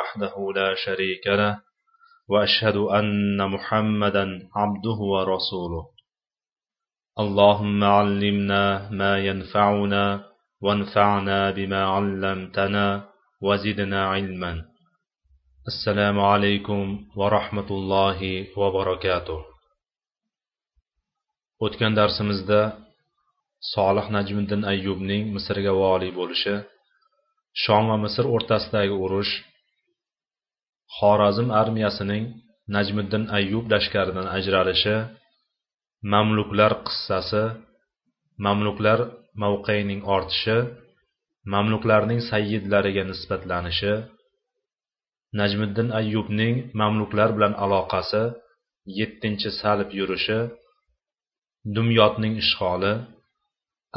وحده لا شريك له وأشهد أن محمدا عبده ورسوله اللهم علمنا ما ينفعنا وانفعنا بما علمتنا وزدنا علما السلام عليكم ورحمة الله وبركاته o'tgan darsimizda solih najmiddin ayyubning misrga voliy bo'lishi shom va misr o'rtasidagi urush xorazm armiyasining najmiddin ayyub lashkaridan ajralishi mamluklar qissasi mamluklar mavqeining ortishi mamluklarning sayyidlariga nisbatlanishi najmiddin ayyubning mamluklar bilan aloqasi yettinchi salib yurishi dumyodning ishg'oli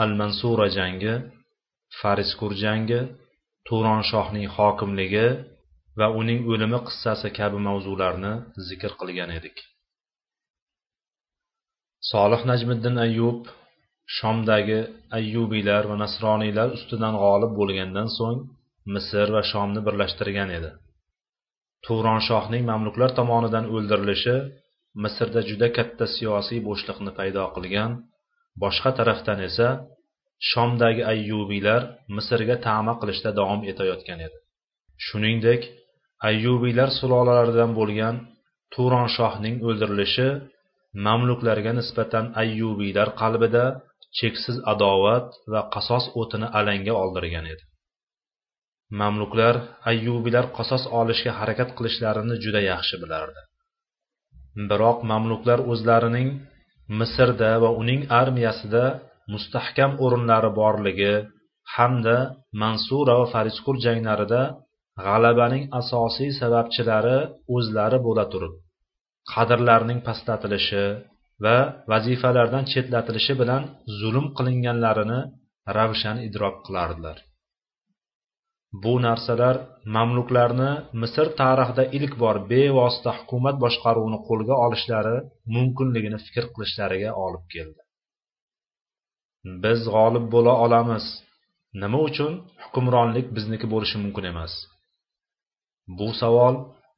al mansura jangi fariskur jangi turonshohning hokimligi va uning o'limi qissasi kabi mavzularni zikr qilgan edik. Solih najmiddin ayyub shomdagi ayyubiylar va nasroniylar ustidan g'olib bo'lgandan so'ng misr va shomni birlashtirgan edi. Turonshohning mamluklar tomonidan o'ldirilishi misrda juda katta siyosiy bo'shliqni paydo qilgan boshqa tarafdan esa shomdagi ayyubiylar misrga tama qilishda davom etayotgan edi. Shuningdek ayyubiylar sulolalaridan bo'lgan turonshohning o'ldirilishi mamluklarga nisbatan ayyubiylar qalbida cheksiz adovat va qasos o'tini alanga oldirgan edi. Mamluklar ayyubiylar qasos olishga harakat qilishlarini juda yaxshi bilardi. Biroq mamluklar o'zlarining misrda va uning armiyasida mustahkam o'rinlari borligi hamda mansura va fariskur janglarida g'alabaning asosiy sababchilari o'zlari bo'la turib qadrlarning pastlatilishi va vazifalardan chetlatilishi bilan zulm qilinganlarini ravshan idrok qilardilar. Bu narsalar mamluklarni misr tarixida ilk bor bevosita hukumat boshqaruvini qo'lga olishlari mumkinligini fikr qilishlariga olib keldi. Biz g'olib bo'la olamiz. Nima uchun? Hukmronlik bizniki bo'lishi mumkin emas. Bu savol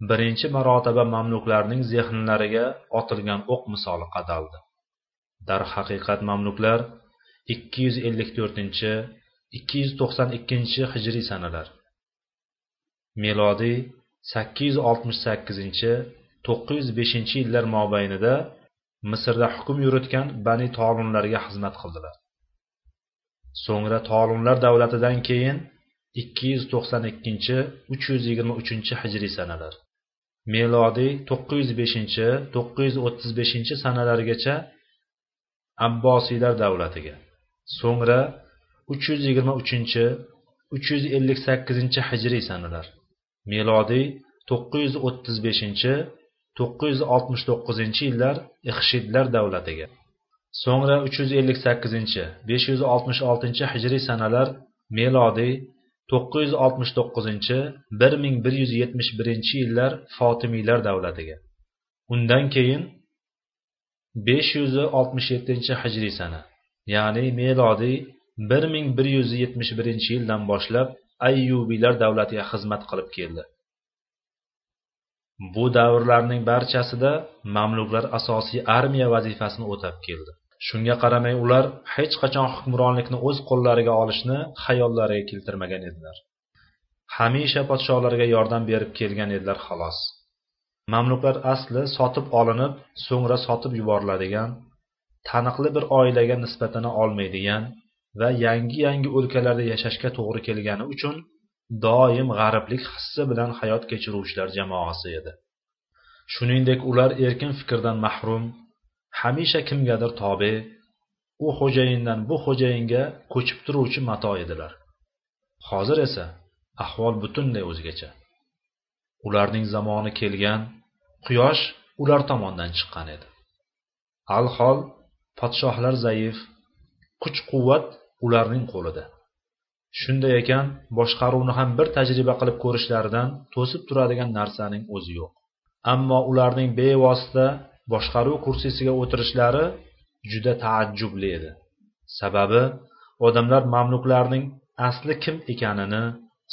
birinchi marotaba mamluklarning zehnlariga otilgan o'q misoli qadaldi. Darhaqiqat mamluklar ikki yuz ellik to'rtinchi ikki yuz to'qson ikkinchi hijriy sanalar. Melodiy sakkiz yuz oltmish sakkizinchi to'qqiz yuz beshinchi yillar mobaynida misrda hukm yuritgan bani tolunlarga xizmat qildilar. So'ngra tolunlar davlatidan keyin ikki yuz to'qson ikkinchi uch yuz yigirma uchinchi hijriy sanalar. Melodiy to'qqiz yuz beshinchi to'qqiz yuz o'ttiz beshinchi sanalargacha abbosiylar davlatiga. So'ngra uch yuz yigirma uchinchi uch yuz ellik sakkizinchi hijriy sanalar. Melodiy to'qqiz yuz o'ttiz beshinchi to'qqiz yuz oltmish to'qqizinchi yillar ixshidlar davlatiga. So'ngra uch yuz ellik sakkizinchi besh yuz oltmish oltinchi hijriy sanalar melodiy to'qqiz yuz oltmish to'qqizinchi bir ming bir yuz yetmish birinchi yillar fotimiylar davlatiga. Undan keyin besh yuz oltmish yettinchi hijriy sana ya'ni melodiy bir ming bir yuz yetmish birinchi yildan boshlab ayyubiylar davlatiga xizmat qilib keldi. Bu davrlarning barchasida mamluklar asosiy armiya vazifasini o'tab keldi. Shunga qaramay ular hech qachon hukmronlikni o'z qo'llariga olishni xayollariga keltirmagan edilar. Hamisha podsholarga yordam berib kelgan edilar xolos. Mamluklar asli sotib olinib so'ngra sotib yuboriladigan taniqli bir oilaga nisbatana olmaydigan va yangi yangi o'lkalarda yashashga to'g'ri kelgani uchun doim g'ariblik hissi bilan hayot kechiruvchilar jamoasi edi. Shuningdek ular erkin fikrdan mahrum hamisha kimgadir tobe u xo'jayindan bu xo'jayinga ko'chib turuvchi mato edilar. Hozir esa ahvol butunlay o'zgacha. Ularning zamoni kelgan quyosh ular tomondan chiqqan edi. Alhol podshohlar zaif kuch quvvat ularning qo'lida. Shunday ekan boshqaruvni ham bir tajriba qilib ko'rishlaridan to'sib turadigan narsaning o'zi yo'q. Ammo ularning bevosita boshqaruv kursisiga o'tirishlari juda taajjubli edi. Sababi odamlar mamluklarning asli kim ekanini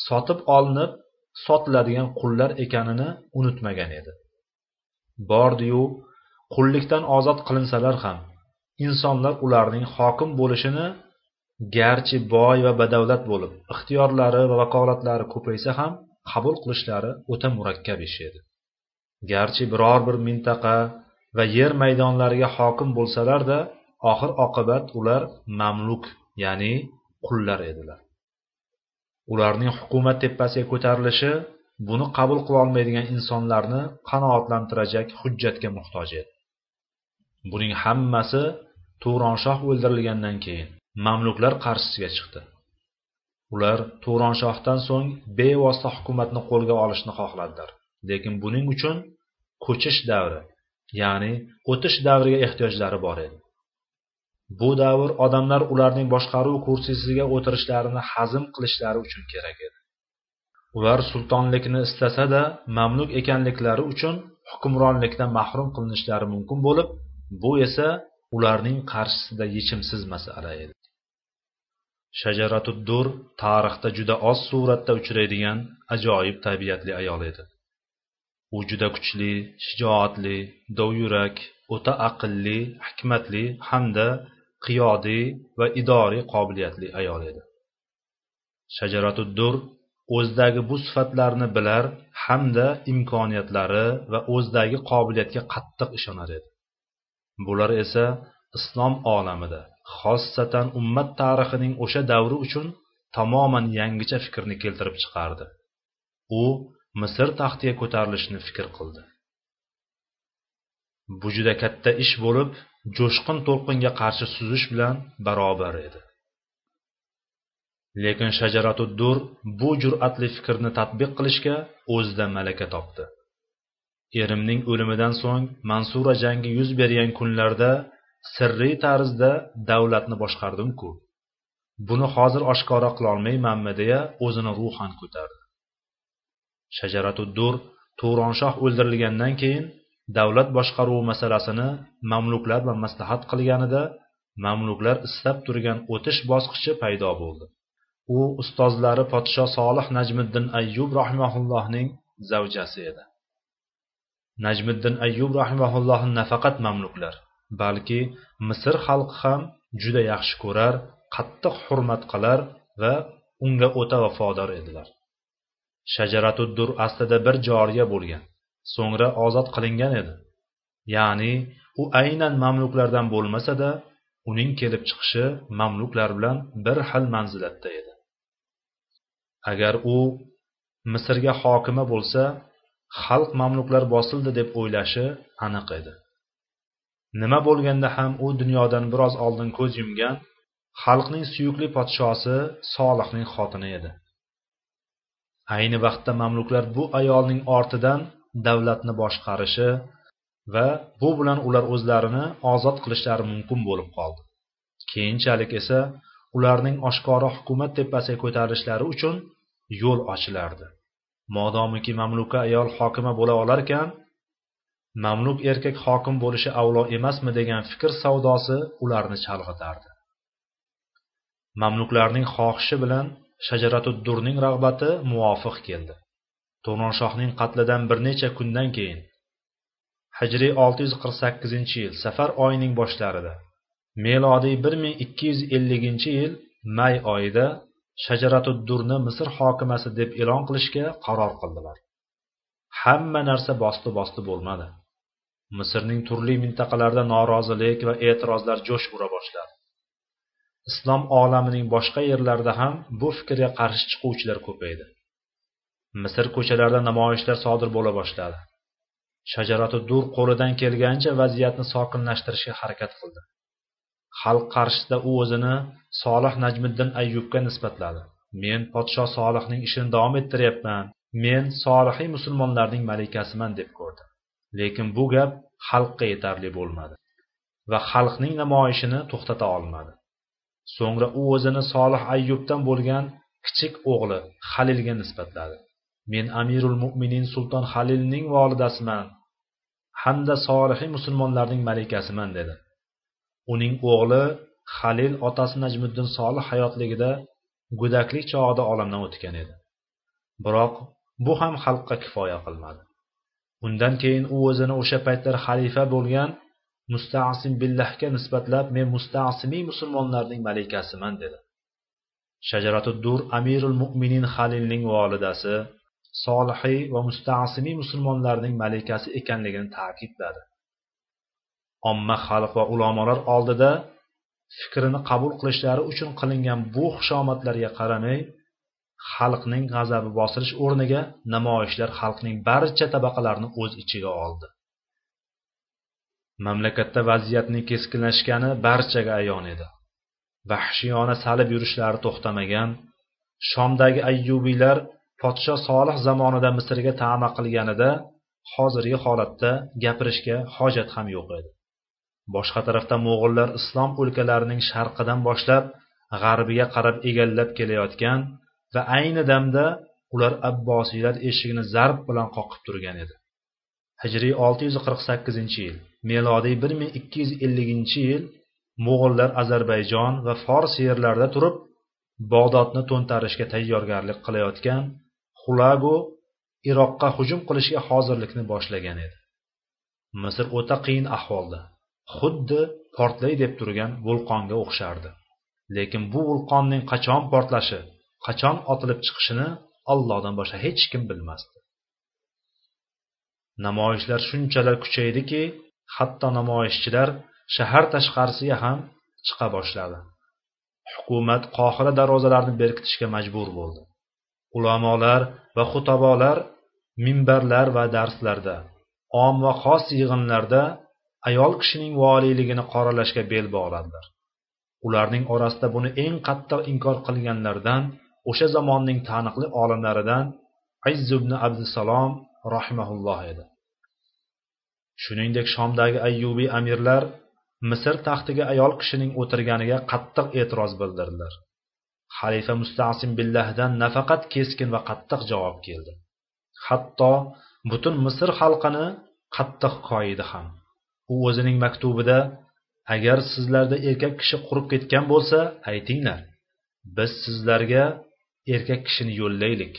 sotib olinib sotiladigan qullar ekanini unutmagan edi. Bordiyu qullikdan ozod qilinsalar ham insonlar ularning hokim bo'lishini garchi boy va badavlat bo'lib ixtiyorlari va vakolatlari ko'paysa ham qabul qilishlari o'ta murakkab ish edi. Garchi biror bir mintaqa va yer maydonlariga hokim bo'lsalarda oxir oqibat ular mamluk ya'ni qullar edilar. Ularning hukumat tepasiga ko'tarilishi buni qabul qilolmaydigan insonlarni qanoatlantirajak hujjatga muhtoj edi. Buning hammasi tuvronshoh o'ldirilgandan keyin mamluklar qarshisiga chiqdi. Ular tuvronshohdan so'ng bevosita hukumatni qo'lga olishni xohladilar lekin buning uchun ko'chish davri ya'ni o'tish davriga ehtiyojlari bor edi. Bu davr odamlar ularning boshqaruv kursisiga o'tirishlarini hazm qilishlari uchun kerak edi. Ular sultonlikni istasada mamluk ekanliklari uchun hukmronlikdan mahrum qilinishlari mumkin bo'lib bu esa ularning qarshisida yechimsiz masala edi. Shajaratuddur tarixda juda oz suratda uchraydigan ajoyib tabiatli ayol edi. U juda kuchli shijoatli dovyurak o'ta aqlli hikmatli hamda qiyodiy va idoriy qobiliyatli ayol edi. Shajaratuddur o'zidagi bu sifatlarni bilar hamda imkoniyatlari va o'zidagi qobiliyatga qattiq ishonar edi. Bular esa islom olamida xossatan ummat tarixining o'sha davri uchun tamoman yangicha fikrni keltirib chiqardi. U misr taxtiga ko'tarilishni fikr qildi. Bu juda katta ish bo'lib jo'shqin to'lqinga qarshi suzish bilan barobar edi. Lekin shajaratuddur bu jur'atli fikrni tadbiq qilishga o'zida malaka topdi. Erimning o'limidan so'ng mansura jangi yuz bergan kunlarda sirriy tarzda davlatni boshqardimku. Buni hozir oshkora qilolmaymanmi deya o'zini ruhan ko'tardi. Shajaratuddur turonshoh o'ldirilgandan keyin davlat boshqaruvi masalasini mamluklar bilan maslahat qilganida mamluklar istab turgan o'tish bosqichi paydo bo'ldi. U ustozlari podshoh solih najmiddin ayyub rahimaullohning zavjasi edi. Najmiddin ayyub rahimaullohni nafaqat mamluklar balki misr xalqi ham juda yaxshi ko'rar qattiq hurmat qilar va unga o'ta vafodor edilar. Shajaratuddur aslida bir joriya bo'lgan. So'ngra ozod qilingan edi. Ya'ni u aynan mamluklardan bo'lmasada uning kelib chiqishi mamluklar bilan bir xil manzilatda edi. Agar u misrga hokima bo'lsa xalq mamluklar bosildi deb o'ylashi aniq edi. Nima bo'lganda ham u dunyodan biroz oldin ko'z yumgan xalqning suyukli podshosi solihning xotini edi. Ayni vaqtda mamluklar bu ayolning ortidan davlatni boshqarishi va bu bilan ular o'zlarini ozod qilishlari mumkin bo'lib qoldi. Keyinchalik esa ularning oshkora hukumat tepasiga ko'tarilishlari uchun yo'l ochilardi. Modomiki mamluka ayol hokima bo'la olarkan mamluk erkak hokim bo'lishi avlo emasmi degan fikr savdosi ularni chalg'itardi. Mamluklarning xohishi bilan shajaratuddurning rag'bati muvofiq keldi. To'ronshohning qatlidan bir necha kundan keyin hijriy olti yuz qirq sakkizinchi yil safar oyining boshlarida melodiy bir ming ikki yuz elliginchi yil may oyida shajaratuddurni misr hokimasi deb e'lon qilishga qaror qildilar. Hamma narsa bosti bosti bo'lmadi. Misrning turli mintaqalarida norozilik va e'tirozlar jo'sh ura boshladi. Islom olamining boshqa yerlarida ham bu fikrga qarshi chiquvchilar ko'paydi. Misr ko'chalarida namoyishlar sodir bo'la boshladi. Shajaratu dur qo'lidan kelgancha vaziyatni sokinlashtirishga harakat qildi. Xalq qarshisida u o'zini solih najmiddin ayyubga nisbatladi. Men podshoh solihning ishini davom ettiryapman men solihiy musulmonlarning malikasiman deb ko'rdi. Lekin bu gap xalqqa yetarli bo'lmadi va xalqning namoyishini to'xtata olmadi. So'ngra u o'zini solih ayyubdan bo'lgan kichik o'g'li halilga nisbatladi. Men amirul mo'minin sulton halilning volidasiman hamda solihiy musulmonlarning malikasiman dedi. Uning o'g'li halil otasi najmiddin solih hayotligida go'daklik chog'ida olamdan o'tgan edi. Biroq bu ham xalqqa kifoya qilmadi. Undan keyin u o'zini o'sha paytlar xalifa bo'lgan mustasim billahga nisbatlab men mustaasimiy musulmonlarning malikasiman dedi. Shajaratu dur amirul mo'minin halilning volidasi solihiy va mustaasimiy musulmonlarning malikasi ekanligini ta'kidladi. Omma xalq va ulamolar oldida fikrini qabul qilishlari uchun qilingan bu xushomadlarga qaramay xalqning g'azabi bosirish o'rniga namoyishlar xalqning barcha tabaqalarini o'z ichiga oldi. Mamlakatda vaziyatning keskinlashgani barchaga ayon edi. Vahshiyona salib yurishlari to'xtamagan shomdagi ayyubiylar podsho solih zamonida misrga tama qilganida hozirgi holatda gapirishga hojat ham yo'q edi. Boshqa tarafda mo'g'ullar islom o'lkalarining sharqidan boshlab g'arbiga qarab egallab kelayotgan va ayni damda ular abbosiylar eshigini zarb bilan qoqib turgan edi. Hijriy olti yuz qirq sakkizinchi yil. Melodiy bir ming ikki yuz elliginchi yil mo'g'ullar ozarbayjon va fors yerlarida turib bog'dodni to'ntarishga tayyorgarlik qilayotgan xulago iroqqa hujum qilishga hozirlikni boshlagan edi. Misr o'ta qiyin ahvolda xuddi portlay deb turgan vulqonga o'xshardi. Lekin bu vulqonning qachon portlashi qachon otilib chiqishini allohdan boshqa hech kim bilmasdi. Namoyishlar shunchalar kuchaydiki hatto namoyishchilar shahar tashqarisiga ham chiqa boshladi. Hukumat qohira darvozalarini berkitishga majbur bo'ldi. Ulamolar va xutabolar minbarlar va darslarda om va xos yig'inlarda ayol kishining voliyligini qoralashga bel bog'ladilar ularning orasida buni eng qattiq inkor qilganlardan o'sha zamonning taniqli olimlaridan izz ibn abdusalom rahimaulloh edi. Shuningdek shomdagi ayyubiy amirlar misr taxtiga ayol kishining o'tirganiga qattiq e'tiroz bildirdilar. Xalifa mustasim billahdan nafaqat keskin va qattiq javob keldi. Hatto butun misr xalqini qattiq koyidi ham. U o'zining maktubida agar sizlarda erkak kishi qurib ketgan bo'lsa aytinglar biz sizlarga erkak kishini yo'llaylik.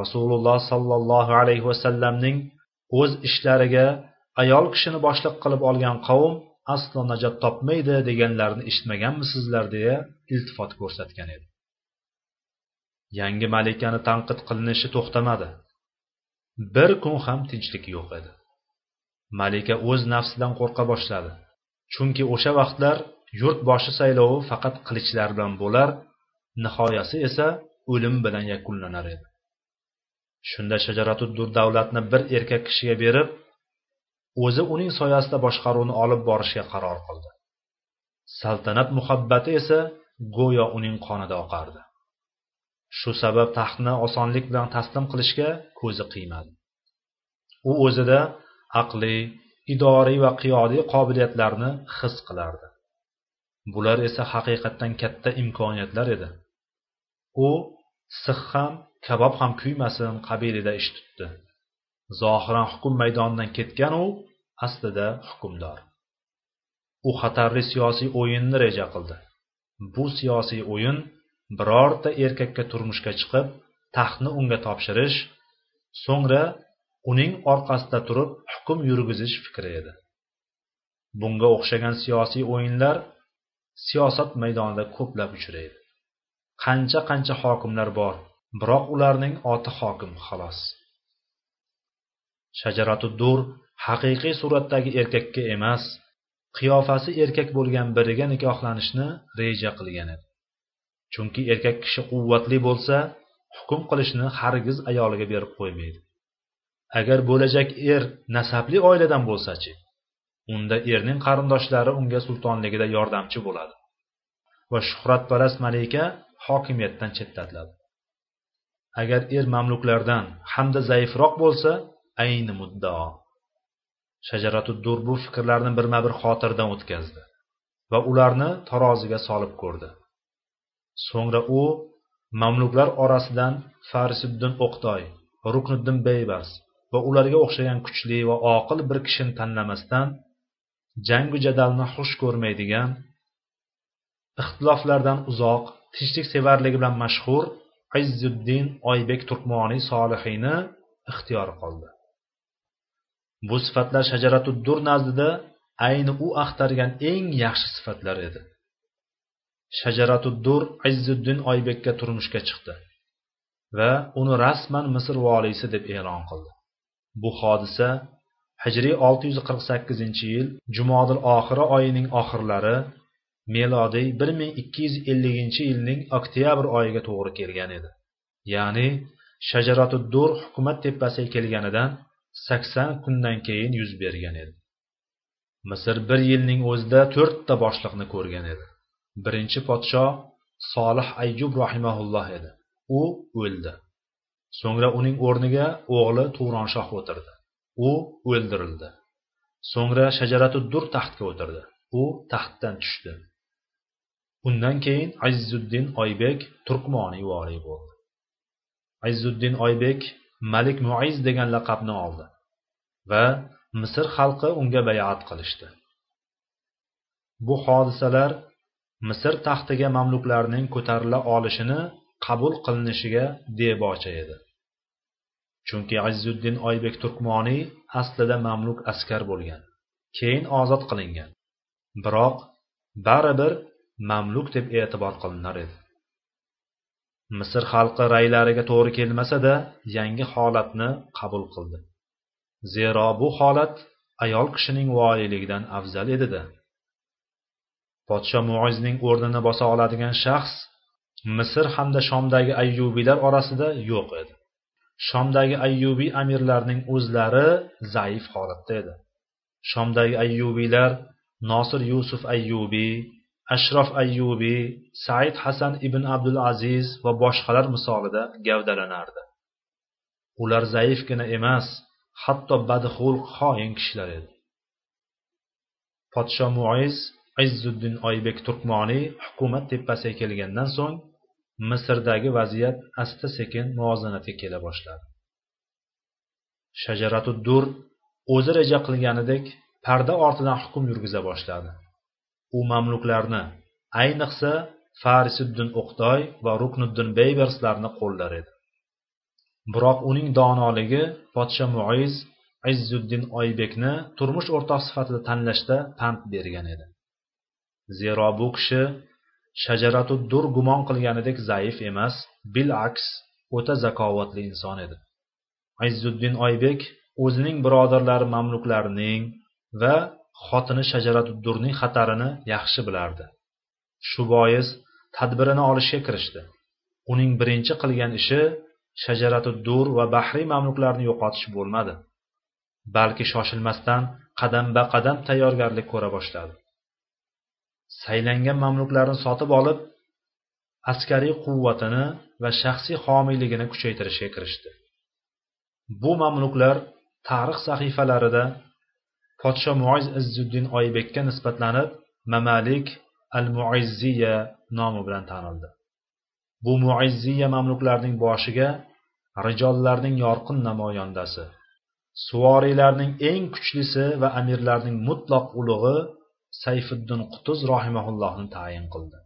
Rasululloh sollallohu alayhi vasallamning o'z ishlariga ayol kishini boshliq qilib olgan qavm aslo najot topmaydi deganlarini eshitmaganmisizlar deya iltifot ko'rsatgan edi. Yangi malikani tanqid qilinishi to'xtamadi. Bir kun ham tinchlik yo'q edi. Malika o'z nafsidan qo'rqa boshladi. Chunki o'sha vaqtlar yurt boshi saylovi faqat qilichlar bilan bo'lar nihoyasi esa o'lim bilan yakunlanar edi. Shunda shajaratuddur davlatni bir erkak kishiga berib o'zi uning soyasida boshqaruvni olib borishga qaror qildi. Saltanat muhabbati esa go'yo uning qonida oqardi. Shu sabab taxtni osonlik bilan taslim qilishga ko'zi qiymadi. U o'zida aqliy idoriy va qiyodiy qobiliyatlarni his qilardi. Bular esa haqiqatdan katta imkoniyatlar edi. U six ham kabob ham kuymasin qabilida ish tutdi. Zohiran hukm maydonidan ketgan u aslida hukmdor. U xatarli siyosiy o'yinni reja qildi. Bu siyosiy o'yin birorta erkakka turmushga chiqib taxtni unga topshirish so'ngra uning orqasida turib hukm yurgizish fikri edi. Bunga o'xshagan siyosiy o'yinlar siyosat maydonida ko'plab uchraydi. Qancha qancha hokimlar bor biroq ularning oti hokim xolos. Shajaratu dur haqiqiy suratdagi erkakka emas qiyofasi erkak bo'lgan biriga nikohlanishni reja qilgan edi. Chunki erkak kishi quvvatli bo'lsa hukm qilishni hargiz ayoliga berib qo'ymaydi. Agar bo'lajak er nasabli oiladan bo'lsachi unda erning qarindoshlari unga sultonligida yordamchi bo'ladi va shuhratparast malika hokimiyatdan chetlatiladi. Agar er mamluklardan hamda zaifroq bo'lsa ayni muddao shajaratu dur bu fikrlarni birma bir xotirdan o'tkazdi va ularni taroziga solib ko'rdi. So'ngra u mamluklar orasidan farisiddin o'qtoy rukniddin beybars va ularga o'xshagan kuchli va oqil bir kishini tanlamasdan jangu jadalni xush ko'rmaydigan ixtiloflardan uzoq tinchlik sevarligi bilan mashhur izzuddin oybek turkmoniy solihiyni ixtiyor qildi bu sifatlar shajaratu dur nazdida ayni u axtargan eng yaxshi sifatlar edi. Shajaratu dur izzuddin oybekka turmushga chiqdi va uni rasman misr voliysi deb e'lon qildi. Bu hodisa hijriy 648 yil jumodil oxiri oyining oxirlari melodiy 1250 yilning oktyabr oyiga to'g'ri kelgan edi. Ya'ni shajaratu dur hukumat tepasiga kelganidan 80 kundan keyin yuz bergan edi. Misr bir yilning o'zida to'rtta boshliqni ko'rgan edi. Birinchi podsho solih ayyub rahimaulloh edi. U o'ldi. So'ngra uning o'rniga o'g'li tug'ronshoh o'tirdi. U o'ldirildi. So'ngra shajaratu dur taxtga o'tirdi. U taxtdan tushdi. Undan keyin azizzuddin oybek turkmoniy voliy bo'ldi. Azizzuddin oybek malik muiz degan laqabni oldi va misr xalqi unga bayat qilishdi. Bu hodisalar misr taxtiga mamluklarning ko'tarila olishini qabul qilinishiga debocha edi. Chunki azizzuddin oybek turkmoniy aslida mamluk askar bo'lgan keyin ozod qilingan. Biroq baribir mamluk deb e'tibor qilinar edi. Misr xalqi raylariga to'g'ri kelmasa-da yangi holatni qabul qildi. Zero bu holat ayol kishining voliyligidan afzal edida. Podsho muizning o'rnini bosa oladigan shaxs misr hamda shomdagi ayyubiylar orasida yo'q edi. Shomdagi ayyubiy amirlarning o'zlari zaif holatda edi. Shomdagi ayyubiylar nosir yusuf ayyubiy ashrof ayyubiy said hasan ibn abdul aziz va boshqalar misolida gavdalanardi. Ular zaifgina emas hatto badxulq xoin kishilar edi. Podsho muiz izzuddin oybek turkmoniy hukumat tepasiga kelgandan so'ng misrdagi vaziyat asta sekin muvozanatga kela boshladi. Shajaratu dur o'zi reja qilganidek parda ortidan hukm yurgiza boshladi. U mamluklarni ayniqsa farisiddin o'qtoy va rukniddin beyberslarni qo'llar edi. Biroq uning donoligi podsha muiz izzuddin oybekni turmush o'rtoq sifatida tanlashda pand bergan edi. Zero bu kishi shajaratu dur gumon qilganidek zaif emas bilaks o'ta zakovatli inson edi. Izzuddin oybek o'zining birodarlari mamluklarining va xotini shajaratudurning xatarini yaxshi bilardi. Shu bois tadbirini olishga kirishdi. Uning birinchi qilgan ishi shajaratuddur va bahriy mamluklarni yo'qotish bo'lmadi. Balki shoshilmasdan qadamba qadam tayyorgarlik ko'ra boshladi. Saylangan mamluklarni sotib olib askariy quvvatini va shaxsiy homiyligini kuchaytirishga kirishdi. Bu mamluklar tarix sahifalarida podsho muiz izzuddin oybekka nisbatlanib mamalik al muizziya nomi bilan tanildi. Bu muizziya mamluklarning boshiga rijollarning yorqin namoyandasi suvoriylarning eng kuchlisi va amirlarning mutloq ulug'i sayfiddin qutuz rohimaullohni tayin qildi.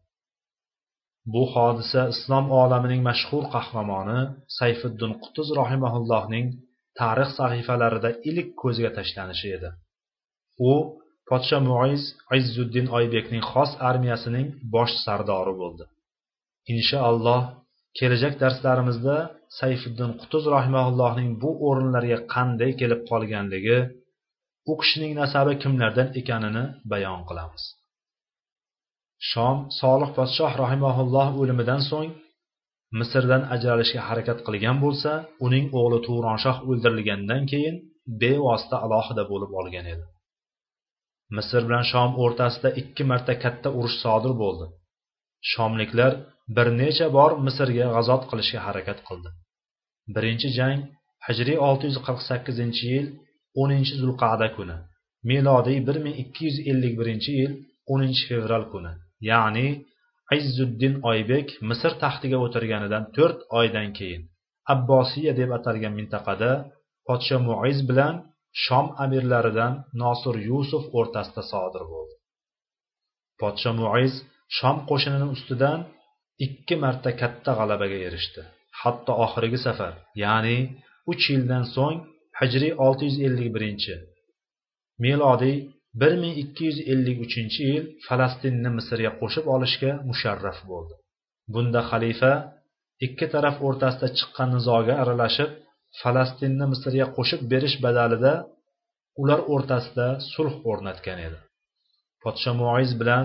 Bu hodisa islom olamining mashhur qahramoni sayfiddin qutuz rohimaullohning tarix sahifalarida ilk ko'zga tashlanishi edi. U podsho muiz izzuddin oybekning xos armiyasining bosh sardori bo'ldi. Inshaalloh kelajak darslarimizda sayfiddin qutuz rahimaullohning bu o'rinlarga qanday kelib qolganligi u kishining nasabi kimlardan ekanini bayon qilamiz. Shom solih podshoh rahimaulloh o'limidan so'ng misrdan ajralishga harakat qilgan bo'lsa uning o'g'li tuvronshoh o'ldirilgandan keyin bevosita alohida bo'lib olgan edi. Misr bilan shom o'rtasida ikki marta katta urush sodir bo'ldi. Shomliklar bir necha bor misrga g'azot qilishga harakat qildi. Birinchi jang hijriy olti yuz qirq sakkizinchi yil o'ninchi zulqada kuni milodiy bir ming ikki yuz ellik birinchi yil o'ninchi fevral kuni ya'ni izzuddin oybek misr taxtiga o'tirganidan to'rt oydan keyin abbosiya deb atalgan mintaqada podsho muiz bilan shom amirlaridan nosir yusuf o'rtasida sodir bo'ldi. Podsho muiz shom qo'shinini ustidan ikki marta katta g'alabaga erishdi. Hatto oxirgi safar ya'ni uch yildan so'ng hijriy olti yuz ellik birinchi milodiy bir ming ikki yuz ellik uchinchi yil falastinni misrga qo'shib olishga musharraf bo'ldi. Bunda xalifa ikki taraf o'rtasida chiqqan nizoga aralashib falastinni misrga qo'shib berish badalida ular o'rtasida sulh o'rnatgan edi. Podsho muiz bilan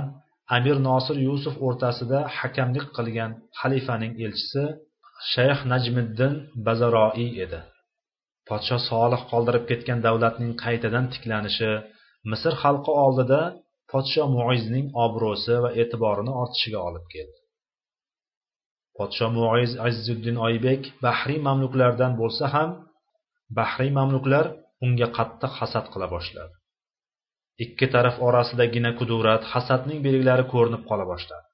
amir nosir yusuf o'rtasida hakamlik qilgan xalifaning elchisi shayx najmiddin bazaroiy edi. Podsho solih qoldirib ketgan davlatning qaytadan tiklanishi misr xalqi oldida podsho muizning obro'si va e'tiborini ortishiga olib keldi. Podsho muiz azizuddin oybek bahriy mamluklardan bo'lsa ham bahriy mamluklar unga qattiq hasad qila boshladi. Ikki taraf orasidagina kudurat hasadning belgilari ko'rinib qola boshladi.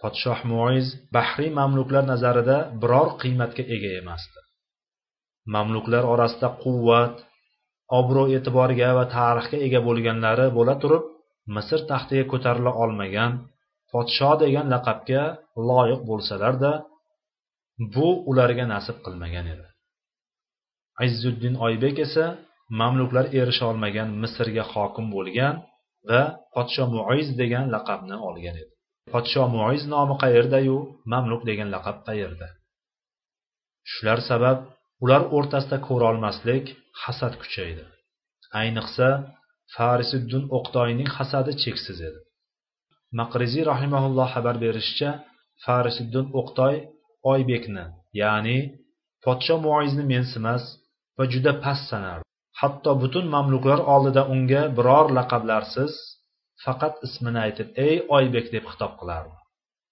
Podshoh muiz bahriy mamluklar nazarida biror qiymatga ega emasdi. Mamluklar orasida quvvat obro' e'tiborga va tarixga ega bo'lganlari bo'la turib misr taxtiga ko'tarila olmagan podsho degan laqabga loyiq bo'lsalarda bu ularga nasib qilmagan edi. Izzuddin oybek esa mamluklar erisha olmagan misrga hokim bo'lgan va podsho muiz degan laqabni olgan edi. Podsho muiz nomi qayerdayu? Mamluk degan laqab qayerda? Shular sabab ular o'rtasida ko'rolmaslik hasad kuchaydi. Ayniqsa farisiddin o'qtoyning hasadi cheksiz edi. Maqriziy rahimaulloh xabar berishicha farisiddin o'qtoy oybekni ya'ni podsho muoizni mensimas va juda past sanardi hatto butun mamluklar oldida unga biror laqablarsiz faqat ismini aytib ey oybek deb xitob qilardi.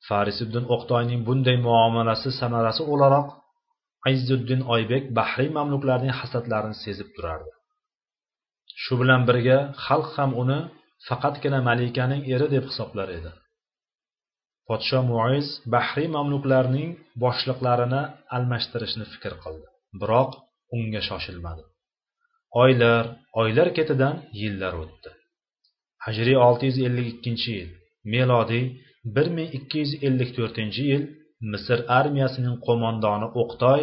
Farisiddin o'qtoyning bunday muomalasi samarasi o'laroq izzuddin oybek bahriy mamluklarning hasadlarini sezib turardi. Shu bilan birga xalq ham uni faqatgina malikaning eri deb hisoblar edi. Podsho muiz bahriy mamluklarning boshliqlarini almashtirishni fikr qildi biroq unga shoshilmadi. Oylar oylar ketidan yillar o'tdi. Hijriy olti yuz ellik ikkinchi yil melodiy bir ming ikki yuz ellik to'rtinchi yil misr armiyasining qo'mondoni o'qtoy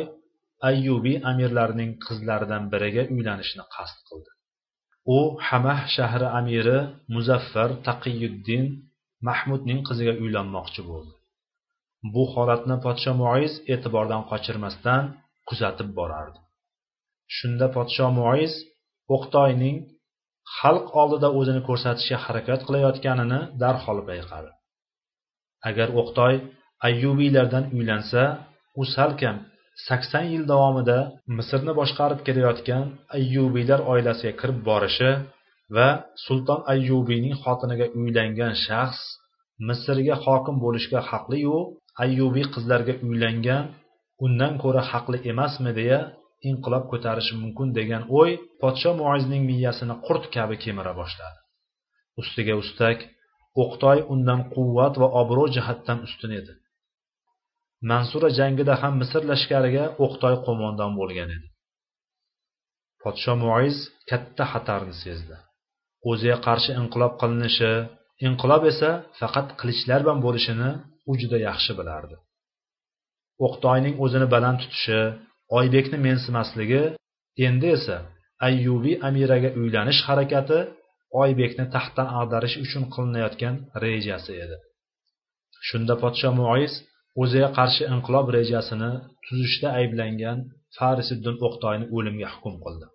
ayyubiy amirlarining qizlaridan biriga uylanishni qasd qildi. U hamah shahri amiri muzaffar taqiyuddin mahmudning qiziga uylanmoqchi bo'ldi. Bu holatni podsho muiz e'tibordan qochirmasdan kuzatib borardi. Shunda podsho muiz o'qtoyning xalq oldida o'zini ko'rsatishga harakat qilayotganini darhol payqadi. Agar o'qtoy ayyubiylardan uylansa u salkam sakson yil davomida misrni boshqarib kelayotgan ayyubiylar oilasiga kirib borishi va sulton ayyubiyning xotiniga uylangan shaxs misrga hokim bo'lishga haqliyu ayyubiy qizlarga uylangan undan ko'ra haqli emasmi deya inqilob ko'tarishi mumkin degan o'y podsho muizning miyasini qurt kabi kemira boshladi. Ustiga ustak o'qtoy undan quvvat va obro' jihatdan ustun edi. Mansura jangida ham misr lashkariga o'qtoy qo'mondon bo'lgan edi. Podsho muiz katta xatarni sezdi. O'ziga qarshi inqilob qilinishi inqilob esa faqat qilichlar bilan bo'lishini u juda yaxshi bilardi. O'qtoyning o'zini baland tutishi oybekni mensimasligi endi esa ayyubiy amiraga uylanish harakati oybekni taxtdan ag'darish uchun qilinayotgan rejasi edi. Shunda podsho muiz o'ziga qarshi inqilob rejasini tuzishda ayblangan farisiddin o'qtoyni o'limga hukm qildi.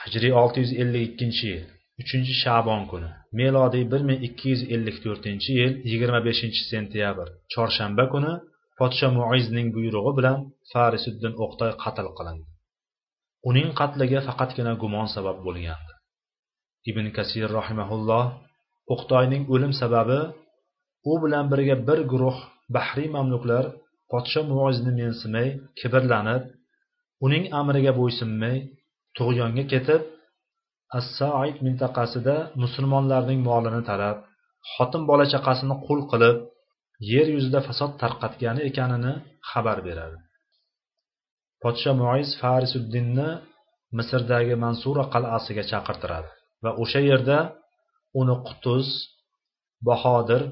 Hijriy olti yuz ellik ikkinchi yil uchinchi shabon kuni melodiy bir ming ikki yuz ellik to'rtinchi yil yigirma beshinchi sentyabr chorshanba kuni podsho muizning buyrug'i bilan farisiddin o'qtoy qatl qilindi. Uning qatliga faqatgina gumon sabab bo'lgandi. Ibn kasir rahimaulloh o'qtoyning o'lim sababi u bilan birga bir guruh bahriy mamluklar podsho muozni mensimay kibrlanib uning amriga bo'ysunmay tug'yonga ketib assaid mintaqasida musulmonlarning molini talab xotin bola chaqasini qul qilib yer yuzida fasod tarqatgani ekanini xabar beradi. Podsho muiz farisuddinni misrdagi mansura qal'asiga chaqirtiradi va o'sha yerda uni qutuz bahodir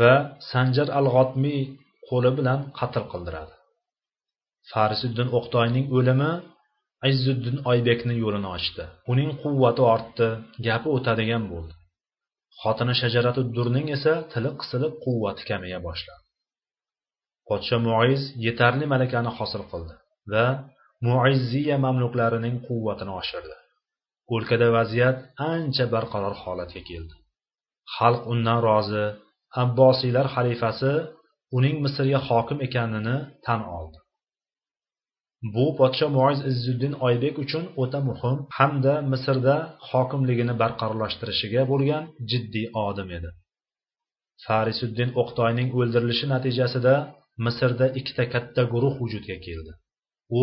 va sanjar al g'otmiy qo'li bilan qatl qildiradi. Farisiddin o'qtoyning o'limi izziddin oybekni yo'lini ochdi. Uning quvvati ortdi gapi o'tadigan bo'ldi. Xotini shajaratu durning esa tili qisilib quvvati kamaya boshladi. Podsho muiz yetarli malakani hosil qildi va muizziya mamluklarining quvvatini oshirdi. O'lkada vaziyat ancha barqaror holatga keldi. Xalq undan rozi abbosiylar xalifasi uning misrga hokim ekanini tan oldi. Bu podsho muoz izzuddin oybek uchun o'ta muhim hamda misrda hokimligini barqarorlashtirishiga bo'lgan jiddiy odim edi. Farisuddin o'qtoyning o'ldirilishi natijasida misrda ikkita katta guruh vujudga keldi. U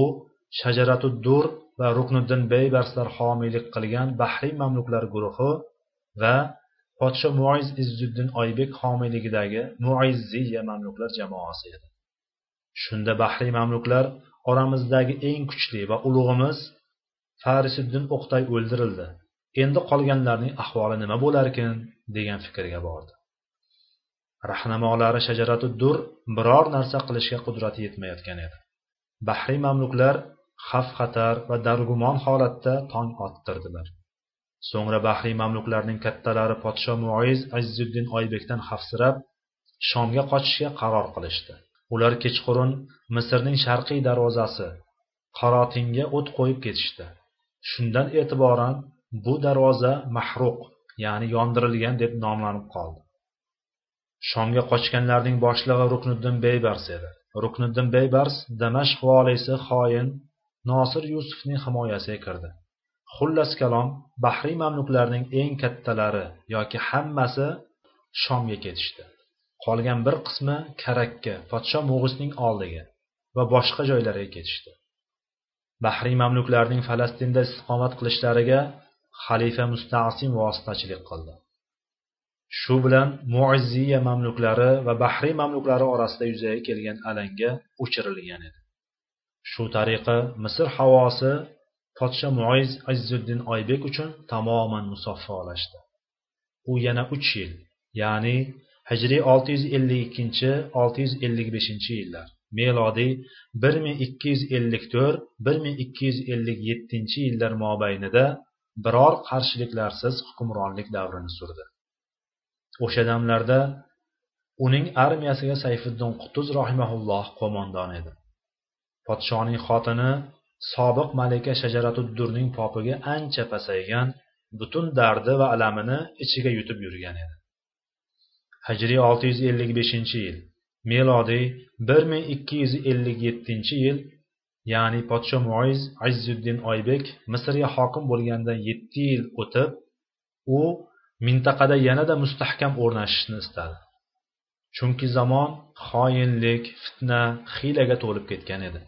shajaratuddur va rukniddin beybarslar homiylik qilgan bahriy mamluklar guruhi va podsho muiz izzuddin oybek homiyligidagi muizziya mamluklar jamoasi edi. Shunda bahriy mamluklar oramizdagi eng kuchli va ulug'imiz farisiddin o'qtay o'ldirildi. Endi qolganlarning ahvoli nima bo'larkin degan fikrga bordi. Rahnamolari shajaratu dur biror narsa qilishga qudrati yetmayotgan edi. Bahriy mamluklar xavf xatar va dargumon holatda tong ottirdilar. So'ngra bahriy mamluklarning kattalari podsho muiz azzuddin oybekdan xavfsirab shomga qochishga qaror qilishdi. Ular kechqurun misrning sharqiy darvozasi qarotinga o't qo'yib ketishdi. Shundan e'tiboran bu darvoza mahruq ya'ni yondirilgan deb nomlanib qoldi. Shomga qochganlarning boshlig'i rukniddin beybars edi. Rukniddin beybars damashq voliysi xoin nosir yusufning himoyasiga kirdi. Xullas kalom bahriy mamluklarning eng kattalari yoki hammasi shomga ketishdi. Qolgan bir qismi karakka podsho mo'g'izning oldiga va boshqa joylarga ketishdi. Bahriy mamluklarning falastinda istiqomat qilishlariga xalifa mustasim vositachilik qildi. Shu bilan muizziya mamluklari va bahriy mamluklari orasida yuzaga kelgan alanga o'chirilgan edi. Shu tariqa misr havosi podsho muiz azzuddin oybek uchun tamoman musaffolashdi u yana uch yil ya'ni hijriy olti yuz ellik ikkinchi olti yuz ellik beshinchi yillar melodiy bir ming ikki yuz ellik to'rt bir ming ikki yuz ellik yettinchi yillar mobaynida biror qarshiliklarsiz hukmronlik davrini surdi. O'sha damlarda uning armiyasiga sayfiddin qutuz rahimaulloh qo'mondon edi. Podshoning xotini sobiq malika shajaratuddurning popiga ancha pasaygan butun dardi va alamini ichiga yutib yurgan edi. Hijriy olti yuz ellik beshinchi yil melodiy bir ming ikki yuz ellik yettinchi yil ya'ni podsho muiz azzuddin oybek misrga hokim bo'lganidan 7 yil o'tib u mintaqada yanada mustahkam o'rnashishni istadi. Chunki zamon xoinlik fitna hiylaga to'lib ketgan edi.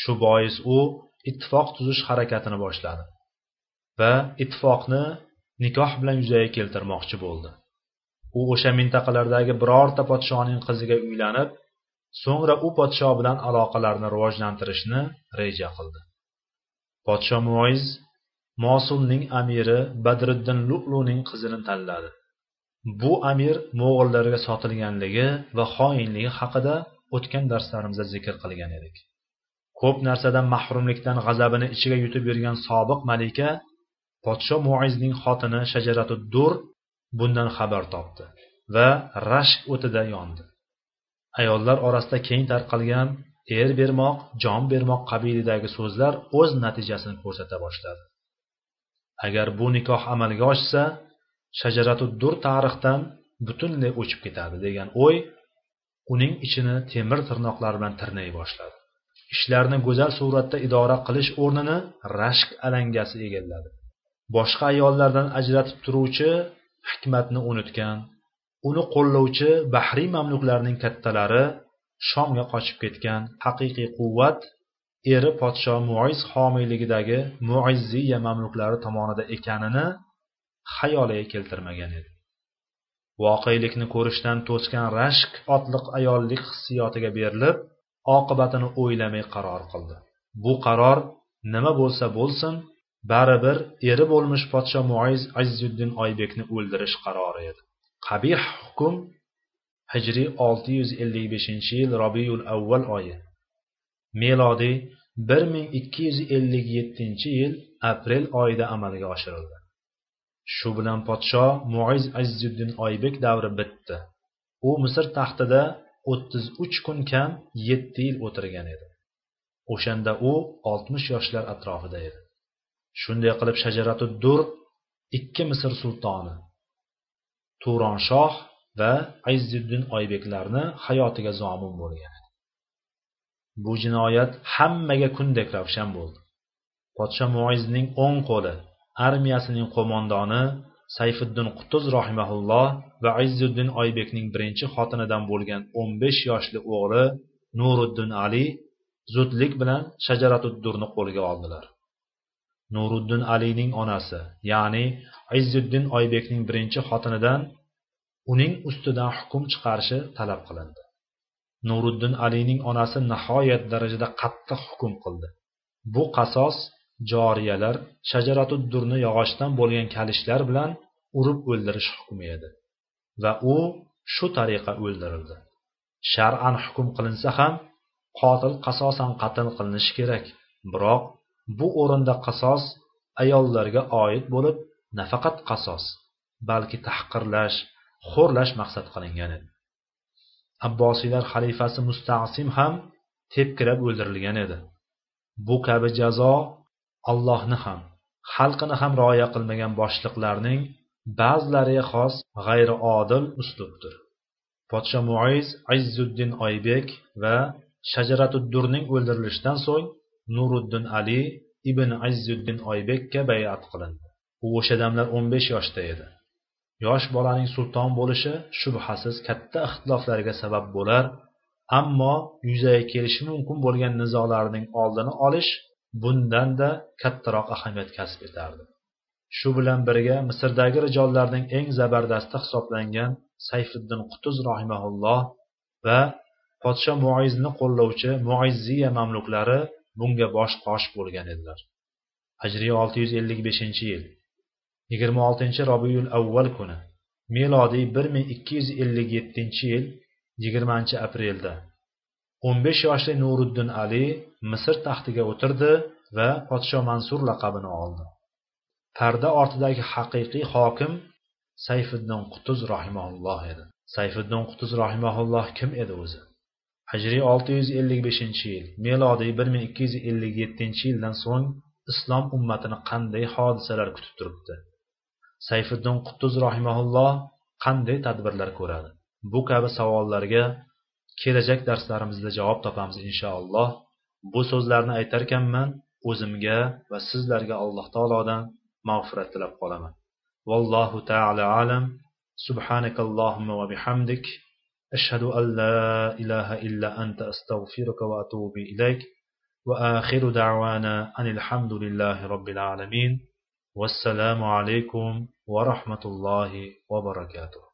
Shu bois u ittifoq tuzish harakatini boshladi va ittifoqni nikoh bilan yuzaga keltirmoqchi bo'ldi. U o'sha mintaqalardagi birorta podshoning qiziga uylanib so'ngra u podsho bilan aloqalarni rivojlantirishni reja qildi. Podsho muoyiz mosulning amiri badriddin lu'luning qizini tanladi. Bu amir mo'g'illarga sotilganligi va xoinligi haqida o'tgan darslarimizda zikr qilgan edik. Ko'p narsadan mahrumlikdan g'azabini ichiga yutib yurgan sobiq malika podsho muizning xotini shajaratu dur bundan xabar topdi va rashk o'tida yondi. Ayollar orasida keng tarqalgan er bermoq jon bermoq qabilidagi so'zlar o'z natijasini ko'rsata boshladi. Agar bu nikoh amalga oshsa shajaratu dur tarixdan butunlay o'chib ketadi degan o'y uning ichini temir tirnoqlar bilan tirnay boshladi. Ishlarni go'zal suratda idora qilish o'rnini rashk alangasi egalladi. Boshqa ayollardan ajratib turuvchi hikmatni unutgan uni qo'llovchi bahriy mamluklarning kattalari shomga qochib ketgan haqiqiy quvvat eri podsho muiz homiyligidagi muizziya mamluklari tomonida ekanini xayoliga keltirmagan edi. Voqelikni ko'rishdan to'sgan rashk otliq ayollik hissiyotiga berilib oqibatini o'ylamay qaror qildi. Bu qaror nima bo'lsa bo'lsin baribir eri bo'lmish podsho muiz azzuddin oybekni o'ldirish qarori edi. Qabih hukm hijriy olti yuz ellik beshinchi yil robiyul avval oyi melodiy bir ming ikki yuz ellik yettinchi yil aprel oyida amalga oshirildi. Shu bilan podsho muiz azzuddin oybek davri bitdi. U misr taxtida o'ttiz uch kun kam yetti yil o'tirgan edi. O'shanda u oltmish yoshlar atrofida edi. Shunday qilib shajaratu dur ikki misr sultoni turonshoh va azzuddin oybeklarni hayotiga zomin bo'lgan bu jinoyat hammaga kundek ravshan bo'ldi. Podsho muizning o'ng qo'li armiyasining qo'mondoni sayfiddin qutuz rahimaulloh va izzuddin oybekning birinchi xotinidan bo'lgan o'n besh yoshli o'g'li nuriddin ali zudlik bilan shajaratuddurni qo'lga oldilar. Nuriddin alining onasi ya'ni izzuddin oybekning birinchi xotinidan uning ustidan hukm chiqarishi talab qilindi. Nuriddin alining onasi nihoyat darajada qattiq hukm qildi. Bu qasos joriyalar shajaratuddurni yog'ochdan bo'lgan kalishlar bilan urib o'ldirish hukmi edi va u shu tariqa o'ldirildi. Shar'an hukm qilinsa ham qotil qasosan qatl qilinishi kerak biroq bu o'rinda qasos ayollarga oid bo'lib nafaqat qasos balki tahqirlash xo'rlash maqsad qilingan edi. Abbosiylar xalifasi mustasim ham tepkilab o'ldirilgan edi. Bu kabi jazo allohni ham xalqini ham rioya qilmagan boshliqlarning ba'zilariga xos g'ayriodil uslubdir. Podsho muiz izzuddin oybek va shajaratuddurning o'ldirilishidan so'ng nuriddin ali ibn izzuddin oybekka bayat qilindi. U o'sha damlar o'n besh yoshda edi. Yosh bolaning sulton bo'lishi shubhasiz katta ixtiloflarga sabab bo'lar ammo yuzaga kelishi mumkin bo'lgan nizolarning oldini olish bundanda kattaroq ahamiyat kasb etardi. Shu bilan birga misrdagi rijollarning eng zabardasti hisoblangan sayfiddin qutuz rahimaulloh va podsho muizni qo'llovchi muizziya mamluklari bunga bosh qosh bo'lgan edilar. Hijriy olti yuz ellik beshinchi yil yigirma oltinchi robiyul avval kuni melodiy bir ming ikki yuz ellik yettinchi yil yigirmanchi aprelda o'n besh yoshli nuriddin ali misr taxtiga o'tirdi va podsho mansur laqabini oldi. Parda ortidagi haqiqiy hokim sayfiddin qutuz rahimaulloh edi. Sayfiddin qutuz rahimaulloh kim edi o'zi? Hijriy olti yuz ellik beshinchi yil melodiy bir ming ikki yuz ellik yettinchi yildan so'ng islom ummatini qanday hodisalar kutib turibdi? Sayfiddin qutuz rahimaulloh qanday tadbirlar ko'radi? Bu kabi savollarga kelajak darslarimizda javob topamiz inshaalloh bu so'zlarni aytarkanman o'zimga va sizlarga alloh taolodan mag'firat tilab qolaman vallohu taala alam سبحانك اللهم وبحمدك أشهد أن لا إله إلا أنت أستغفرك وأتوب إليك وآخر دعوانا أن الحمد لله رب العالمين والسلام عليكم ورحمة الله وبركاته